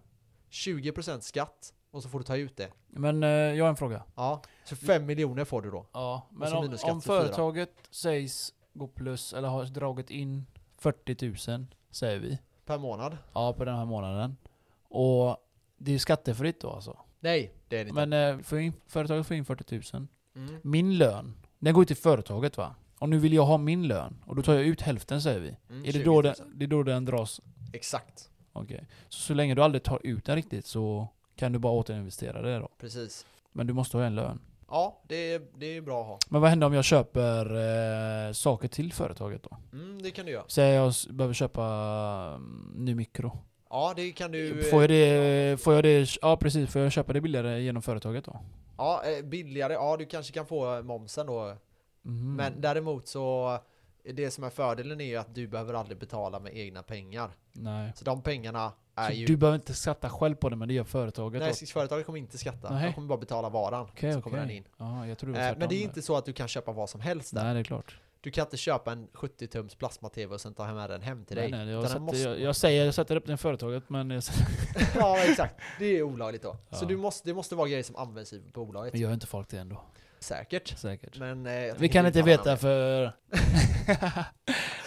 20% skatt och så får du ta ut det. Men eh, jag har en fråga. Ja, så 5 miljoner får du då. Ja, men så om, om företaget sägs gå plus, eller har dragit in 40 000, säger vi. Per månad. Ja, på den här månaden. Och det är skattefritt då alltså. Nej, det är det inte. Men eh, får in, företaget får in 40 000. Mm. Min lön, den går ju till företaget va? Och nu vill jag ha min lön. Och då tar jag ut hälften säger vi. Mm, är det 20 då, 000. den, det är då den dras? Exakt, Okej. Så så länge du aldrig tar ut den riktigt så kan du bara återinvestera det då. precis. Men du måste ha en lön. Ja, det är, det är bra att ha. Men vad händer om jag köper eh, saker till företaget då? Mm, det kan du göra. Säg jag behöver köpa mm, ny mikro. Ja, det kan du... Får jag det, får jag det, ja precis, får jag köpa det billigare genom företaget då? Ja, eh, billigare. Ja, du kanske kan få momsen då. Mhm. Men däremot så... Det som är fördelen är ju att du behöver aldrig betala med egna pengar. Nej. Så de pengarna är Så ju... du behöver inte skatta själv på det men det gör företaget Nej, åt- företaget kommer inte skatta. Nej. De kommer bara betala varan. Okej, så kommer okej. den in. Ja, jag tror det var Eh, men det är inte så att du kan köpa vad som helst där. Nej, det är klart. Du kan inte köpa en 70-tums plasma-tv och sen ta med den hem till Nej, dig. nej, jag, sätter, måste- jag, jag säger jag sätter upp den i företaget men jag, ja, exakt. Det är olagligt då. Så Ja. du måste, det måste vara grejer som används i bolaget. men gör inte folk det ändå. Säkert. Säkert. Men, eh, Vi kan inte veta för...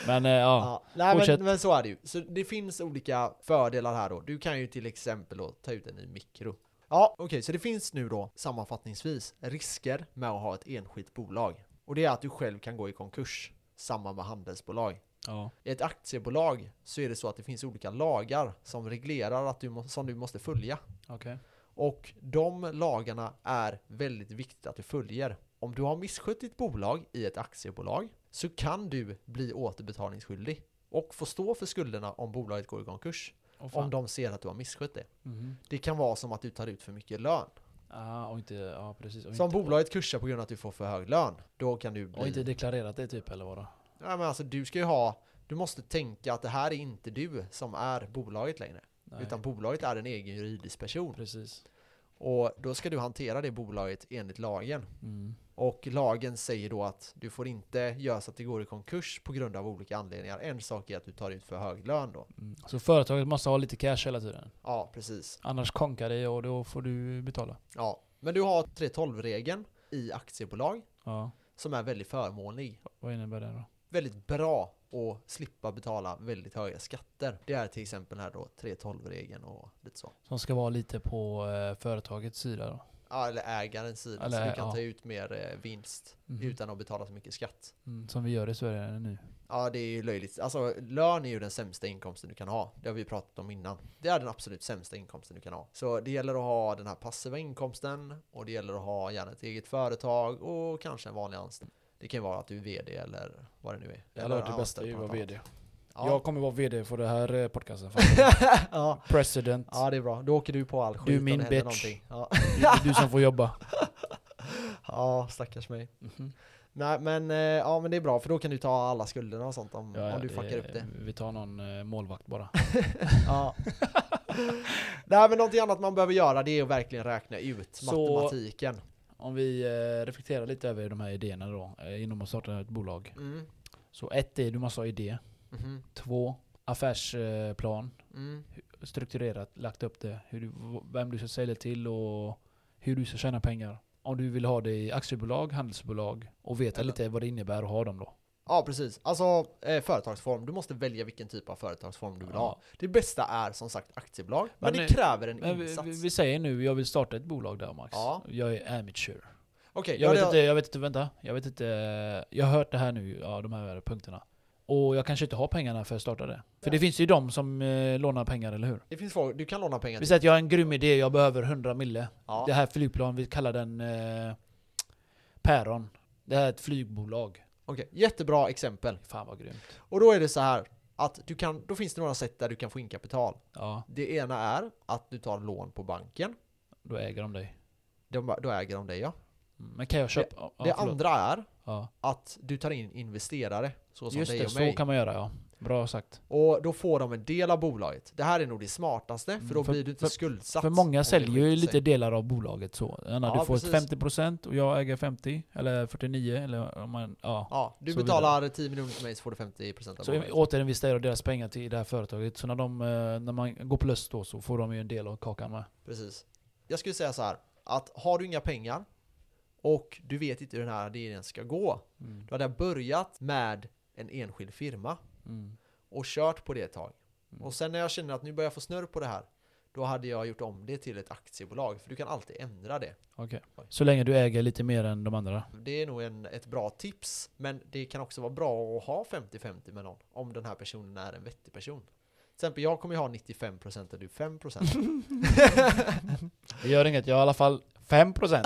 men eh, ja. Ja. Nej, men, men så är det ju. Så det finns olika fördelar här då. Du kan ju till exempel då ta ut en ny mikro. Ja, okej, så det finns nu då sammanfattningsvis risker med att ha ett enskilt bolag. Och det är att du själv kan gå i konkurs. Samma med handelsbolag. ja. I ett aktiebolag så är det så att det finns olika lagar som reglerar att du som du måste följa. Okej. Och de lagarna är väldigt viktigt att du följer. Om du har misskött ditt bolag i ett aktiebolag så kan du bli återbetalningsskyldig och få stå för skulderna om bolaget går i konkurs. Fan. Om de ser att du har misskött det. Mhm. Det kan vara som att du tar ut för mycket lön. Ja, och inte... Ja, precis. Och Så om bolaget kursar på grund av att du får för hög lön, då kan du och inte bli... deklarerat det typ eller vadå? Ja men alltså du ska ju ha... Du måste tänka att det här är inte du som är bolaget längre. Nej. Utan bolaget är en egen juridisk person. Precis. Och då ska du hantera det bolaget enligt lagen. Mm. Och lagen säger då att du får inte göra så att det går i konkurs på grund av olika anledningar. En sak är att du tar ut för hög lön då. Mm. Så företaget måste ha lite cash hela tiden? Ja, precis. Annars konkar det och då får du betala? Ja, men du har 3.12-regeln i aktiebolag Ja. som är väldigt förmånlig. Vad innebär det då? Väldigt bra att slippa betala väldigt höga skatter. Det är till exempel här då 3.12-regeln och lite så. Som ska vara lite på eh, företagets sida då? Ja, eller ägarens sida, Eller, så du kan ja. ta ut mer eh, vinst Mhm. utan att betala så mycket skatt. Mm. Som vi gör i Sverige nu? Ja, det är ju löjligt. Alltså, lön är ju den sämsta inkomsten du kan ha. Det har vi pratat om innan. Det är den absolut sämsta inkomsten du kan ha. Så det gäller att ha den här passiva inkomsten och det gäller att ha gärna ett eget företag och kanske en vanlig anställning. Det kan ju vara att du är VD eller vad det nu är. Jag har hört det bästa anställd är ju att vara VD. Ja. Jag kommer vara VD för det här eh, podcasten. ja. President. ja, det är bra. Då åker du på all skit Du är min bitch. Ja. Du, du som får jobba. ja, stackars mig. Mhm. Nej, men, eh, ja, men det är bra för då kan du ta alla skulderna och sånt om, Ja, om du fuckar upp det. Vi tar någon eh, målvakt bara. Ja. Nej men någonting annat man behöver göra det är att verkligen räkna ut Så- matematiken. Om vi reflekterar lite över de här idéerna då, inom att starta ett bolag. Mm. Så ett är, du måste ha idé. Mhm. Två, affärsplan. Mm. Strukturerat, lagt upp det. Hur du, vem du ska sälja till och hur du ska tjäna pengar. Om du vill ha det i aktiebolag, handelsbolag och veta Eller- lite vad det innebär att ha dem då. Ja precis, alltså eh, företagsform. Du måste välja vilken typ av företagsform du vill ha. Det bästa är som sagt aktiebolag, men, Men, det eh, kräver en Men insats. vi, vi säger nu, jag vill starta ett bolag där Max. Ja. Jag är amateur. Okej, Jag ja, vet det- inte, jag vet inte, vänta. Jag vet inte, jag har hört det här nu, ja de här punkterna. Och jag kanske inte har pengarna för att starta det. För Ja. det finns ju de som eh, lånar pengar, eller hur? det finns folk, du kan låna pengar Vi säger att jag har en grym idé, jag behöver 100 mille. Ja. Det här flygplan, vi kallar den eh, Päron. Det här är ett flygbolag. Okej, jättebra exempel. Fan vad grymt. Och då är det så här att du kan, då finns det några sätt där du kan få in kapital. Ja, Det ena är att du tar lån på banken. då äger de dig. De, då äger de dig ja. Men kan jag köpa? ja, det förlåt. andra är Ja. att du tar in investerare. Så som Just dig det, och så mig. kan man göra ja. Bra sagt. Och då får de en del av bolaget. Det här är nog det smartaste, för Mm, då för- blir du inte för- skuldsatt. För många säljer ju sig. lite delar av bolaget så. När Ja, du får precis. 50% och jag äger 50 eller 49 eller om man, ja. Ja, du så betalar 10 miljoner till mig så får du 50% av Så bolaget. återinvesterar deras pengar till det här företaget. Så när, de, eh, när man går plus då så får de ju en del av kakan med. Precis. Jag skulle säga så här, att har du inga pengar och du vet inte hur den här idén ska gå, Mm. då hade jag börjat med en enskild firma Mm. och kört på det ett tag. Mm. Och sen när jag känner att nu börjar jag få snurr på det här, då hade jag gjort om det till ett aktiebolag, för du kan alltid ändra det. Oj. Så länge du äger lite mer än de andra. Det är nog en, ett bra tips, men det kan också vara bra att ha 50-50 med någon, om den här personen är en vettig person. Till exempel, jag kommer ju ha 95% och du 5%. Det gör inget, jag har i alla fall 5%.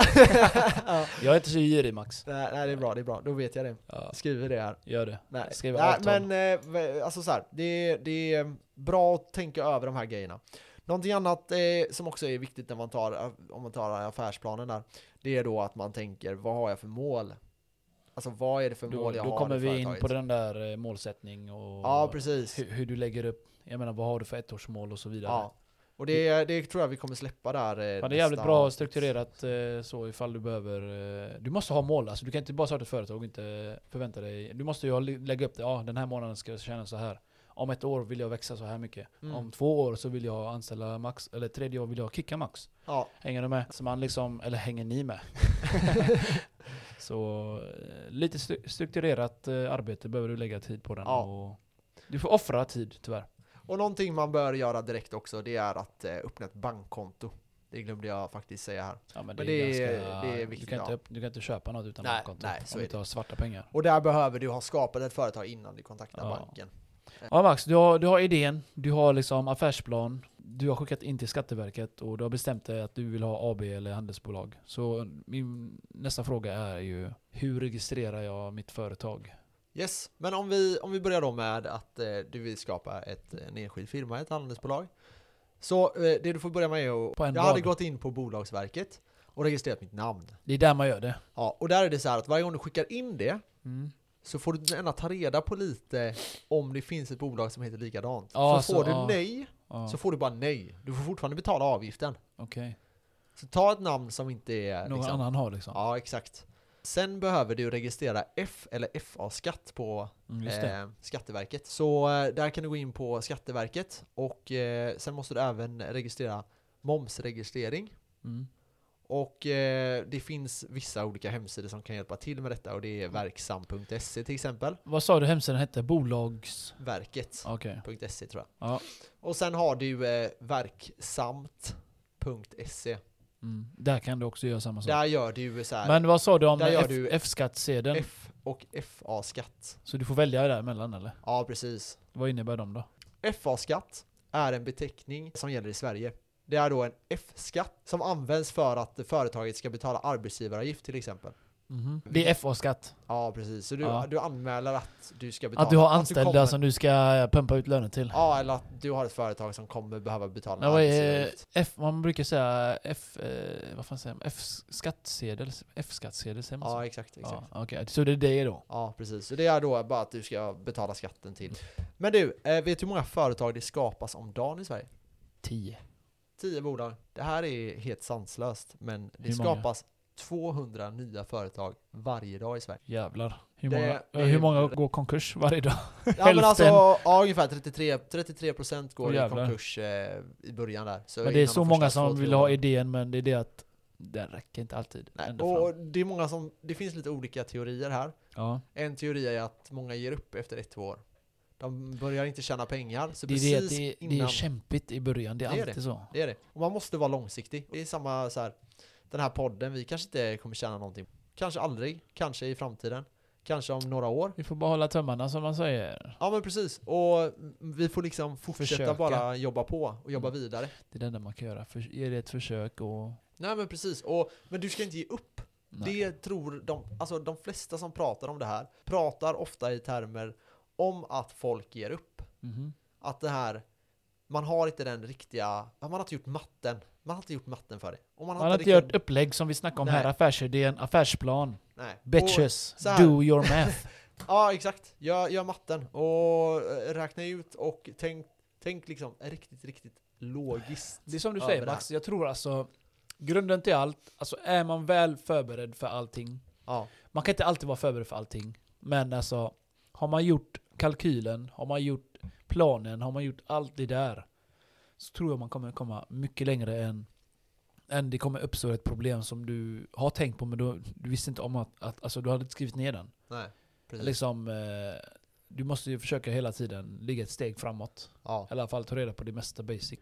ja. jag är inte så girig Max. nej, nej, det är bra, det är bra. Då vet jag det. Ja, skriver det här. gör det. Nej, Skriver nej avtal. men eh, alltså så här, det, det är bra att tänka över de här grejerna. Någonting annat eh, som också är viktigt när man tar, om man tar affärsplanen där, det är då att man tänker, vad har jag för mål? Alltså vad är det för Då, mål jag då har kommer i vi in på den där eh, målsättning och Ja, precis. hur, hur du lägger upp. Jag menar, vad har du för ettårsmål och så vidare. Ja. Och det, det tror jag vi kommer släppa där. eh, Fan, det är jävligt bra strukturerat eh, så ifall du behöver... eh, Du måste ha mål alltså. Du kan inte bara starta ett företag och inte förvänta dig... Du måste ju lägga upp det. Ja, den här månaden ska jag tjäna så här. Om ett år vill jag växa så här mycket. Mm. Om två år så vill jag anställa max. Eller tredje år vill jag kicka max. Ja, Hänger du med? Så man liksom... Eller hänger ni med? så lite stru- strukturerat arbete behöver du lägga tid på den. Ja. Och du får offra tid tyvärr. Och någonting man bör göra direkt också, det är att eh, öppna ett bankkonto. Det glömde jag faktiskt säga här. Ja, men, Men det, är det är- ganska, det är du, viktigt, kan inte, du kan inte köpa något utan Nej, bankkonto. nej, om du inte har svarta pengar. Och där behöver du ha skapat ett företag innan du kontaktar Ja. banken. Ja Max, du har, du har idén, du har liksom affärsplan, du har skickat in till Skatteverket och du har bestämt dig att du vill ha AB eller handelsbolag. Så min nästa fråga är ju, hur registrerar jag mitt företag? Yes, men om vi, om vi börjar då med att eh, du vill skapa ett, en enskild firma, ett handelsbolag. Så eh, det du får börja med är att... På en Jag hade dag. gått in på Bolagsverket och registrerat mitt namn. Det är där man gör det. Ja, och där är det så här att varje gång du skickar in det Mm. så får du gärna ta reda på lite om det finns ett bolag som heter likadant. Ja, så så, får du ja. nej, Ja, så får du bara nej. Du får fortfarande betala avgiften. Okej. Så ta ett namn som inte är... Någon liksom- annan har liksom? Ja, exakt. Sen behöver du registrera F eller FA-skatt på Mm, eh, Skatteverket. Så eh, där kan du gå in på Skatteverket och eh, sen måste du även registrera momsregistrering. Mm. Och eh, det finns vissa olika hemsidor som kan hjälpa till med detta och det är verksam.se till exempel. Vad sa du hemsidan hette? Bolags... Verket.se Okej. tror jag. Ja. Och sen har du eh, verksamt.se. Mm. Där kan du också göra samma sak. Där gör du så här Men vad sa du om gör F- F-skattsedeln? F och FA-skatt. Så du får välja däremellan eller? Ja, precis. Vad innebär de då? FA-skatt är en beteckning som gäller i Sverige. Det är då en F-skatt som används för att företaget ska betala arbetsgivaravgift till exempel. Mhm. Det är FA-skatt. Ja, precis. Så du, Ja. du anmäler att du ska betala. Att du har anställda kommer- som du ska pumpa ut löner till. Ja, eller att du har ett företag som kommer behöva betala är arbetsgivaravgift. F, man brukar säga F, eh, vad fan säger man? F-skattsedel? F-skattsedel säger man så? Ja, exakt. exakt. Ja, okej. Så det är det då? Ja, precis. Så det är då bara att du ska betala skatten till. Men du, eh, vet du hur många företag det skapas om dagen i Sverige? 10. 10 bolag. Det här är helt sanslöst, men det skapas 200 nya företag varje dag i Sverige. Jävlar. Hur Det- många, det är- hur många går konkurs varje dag? Ja men alltså, ja, ungefär 33, 33% går Åh, i konkurs eh, i början där. Så Men det är innan så många två, som vill ha idén men det är det att den räcker inte alltid. Nej, och fram. det är många som, det finns lite olika teorier här. Ja. En teori är att många ger upp efter ett, två år. De börjar inte tjäna pengar, så Det är, det, att precis det, det är innan... kämpigt i början, det är Det är alltid så. Det är det. Och man måste vara långsiktig. Det är samma så här. Den här podden, vi kanske inte kommer tjäna någonting. Kanske aldrig, kanske i framtiden. Kanske om några år. Vi får bara hålla tummarna som man säger. Ja men precis, och vi får liksom fortsätta Försöka. bara jobba på och jobba Mm. vidare. Det är det enda man kan göra. För, ge det ett försök och... Nej men precis, och, men du ska inte ge upp. Nej. Det tror de, alltså de flesta som pratar om det här, pratar ofta i termer om att folk ger upp. Mhm. Att det här, man har inte den riktiga, man har inte gjort matten. Man har inte gjort matten för det. Och Man har inte riktigt- gjort upplägg som vi snackade om Nej. här, affärsidén, affärsplan. Nej. Bitches, do your math. ja exakt, gör, gör matten och eh, räkna ut och tänk, tänk liksom riktigt, riktigt logiskt. Det är som du säger Max, jag tror alltså Grunden till allt, alltså är man väl förberedd för allting Ja, Man kan inte alltid vara förberedd för allting Men alltså Har man gjort kalkylen, har man gjort planen, har man gjort allt det där Så tror jag man kommer komma mycket längre än Än det kommer uppstå ett problem som du har tänkt på men du, du visste inte om att, att alltså du hade inte skrivit ner den nej. Precis. Liksom eh, Du måste ju försöka hela tiden ligga ett steg framåt Ja. i alla fall ta reda på det mesta basic.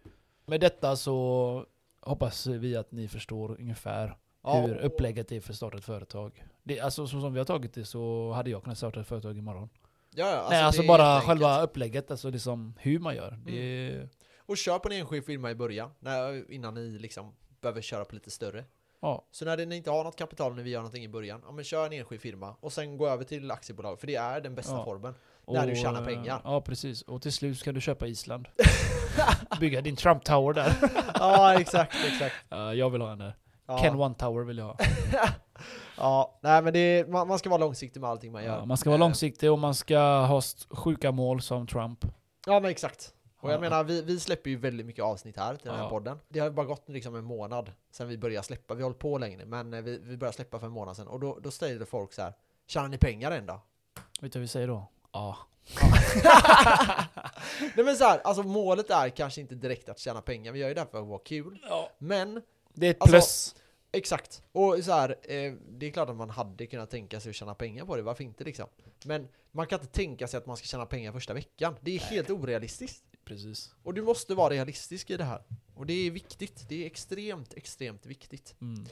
Med detta så hoppas vi att ni förstår ungefär Ja, hur upplägget är för att starta ett företag. Det, alltså så som vi har tagit det så hade jag kunnat starta ett företag imorgon. Ja, ja, Nej alltså är bara själva upplägget, alltså liksom hur man gör. Det är, Och kör på en enskild firma i början, när, innan ni liksom behöver köra på lite större. ja, Så när ni inte har något kapital när vi gör någonting i början, ja men kör en enskild firma och sen gå över till aktiebolag, för det är den bästa Ja. formen. När du tjänar eh, pengar. Ja precis, och till slut ska du köpa Island. Bygga din Trump Tower där. ja, exakt, exakt. Ja, jag vill ha en där. Ja. Ken One Tower vill jag ha. ja, nej men är, man, man ska vara långsiktig med allting man gör. Ja, man ska vara Eh, långsiktig och man ska ha sjuka mål som Trump. Ja men exakt. Och jag Ja. menar, vi, vi släpper ju väldigt mycket avsnitt här till den här podden. Det har ju bara gått liksom en månad sedan vi började släppa. Vi har hållit på längre, men eh, vi, vi började släppa för en månad sedan. Och då, då ställde folk så här. Tjänar ni pengar än då? Vet du vad vi säger då? Ja. Nej men så här, alltså målet är kanske inte direkt att tjäna pengar. Vi gör ju det för att vara kul. ja. Men, Det är ett Alltså, plus. exakt. Och så här, eh, det är klart att man hade kunnat tänka sig att tjäna pengar på det. Varför inte liksom? Men man kan inte tänka sig att man ska tjäna pengar första veckan. Det är helt orealistiskt. Precis. Och du måste vara realistisk i det här. Och det är viktigt. Det är extremt, extremt viktigt. Mm.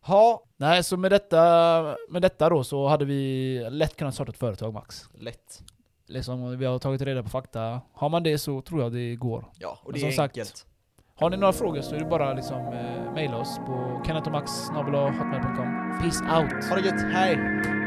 Ha, Nej, så med detta, med detta då så hade vi lätt kunnat starta ett företag Max. lätt. Liksom, vi har tagit reda på fakta. Har man det så tror jag det går. Ja, och Men det som är sagt, enkelt. Har ni några frågor så är det bara liksom eh, mejla oss på kennethomax.hotmail.com Peace out! Ha det gött, hej!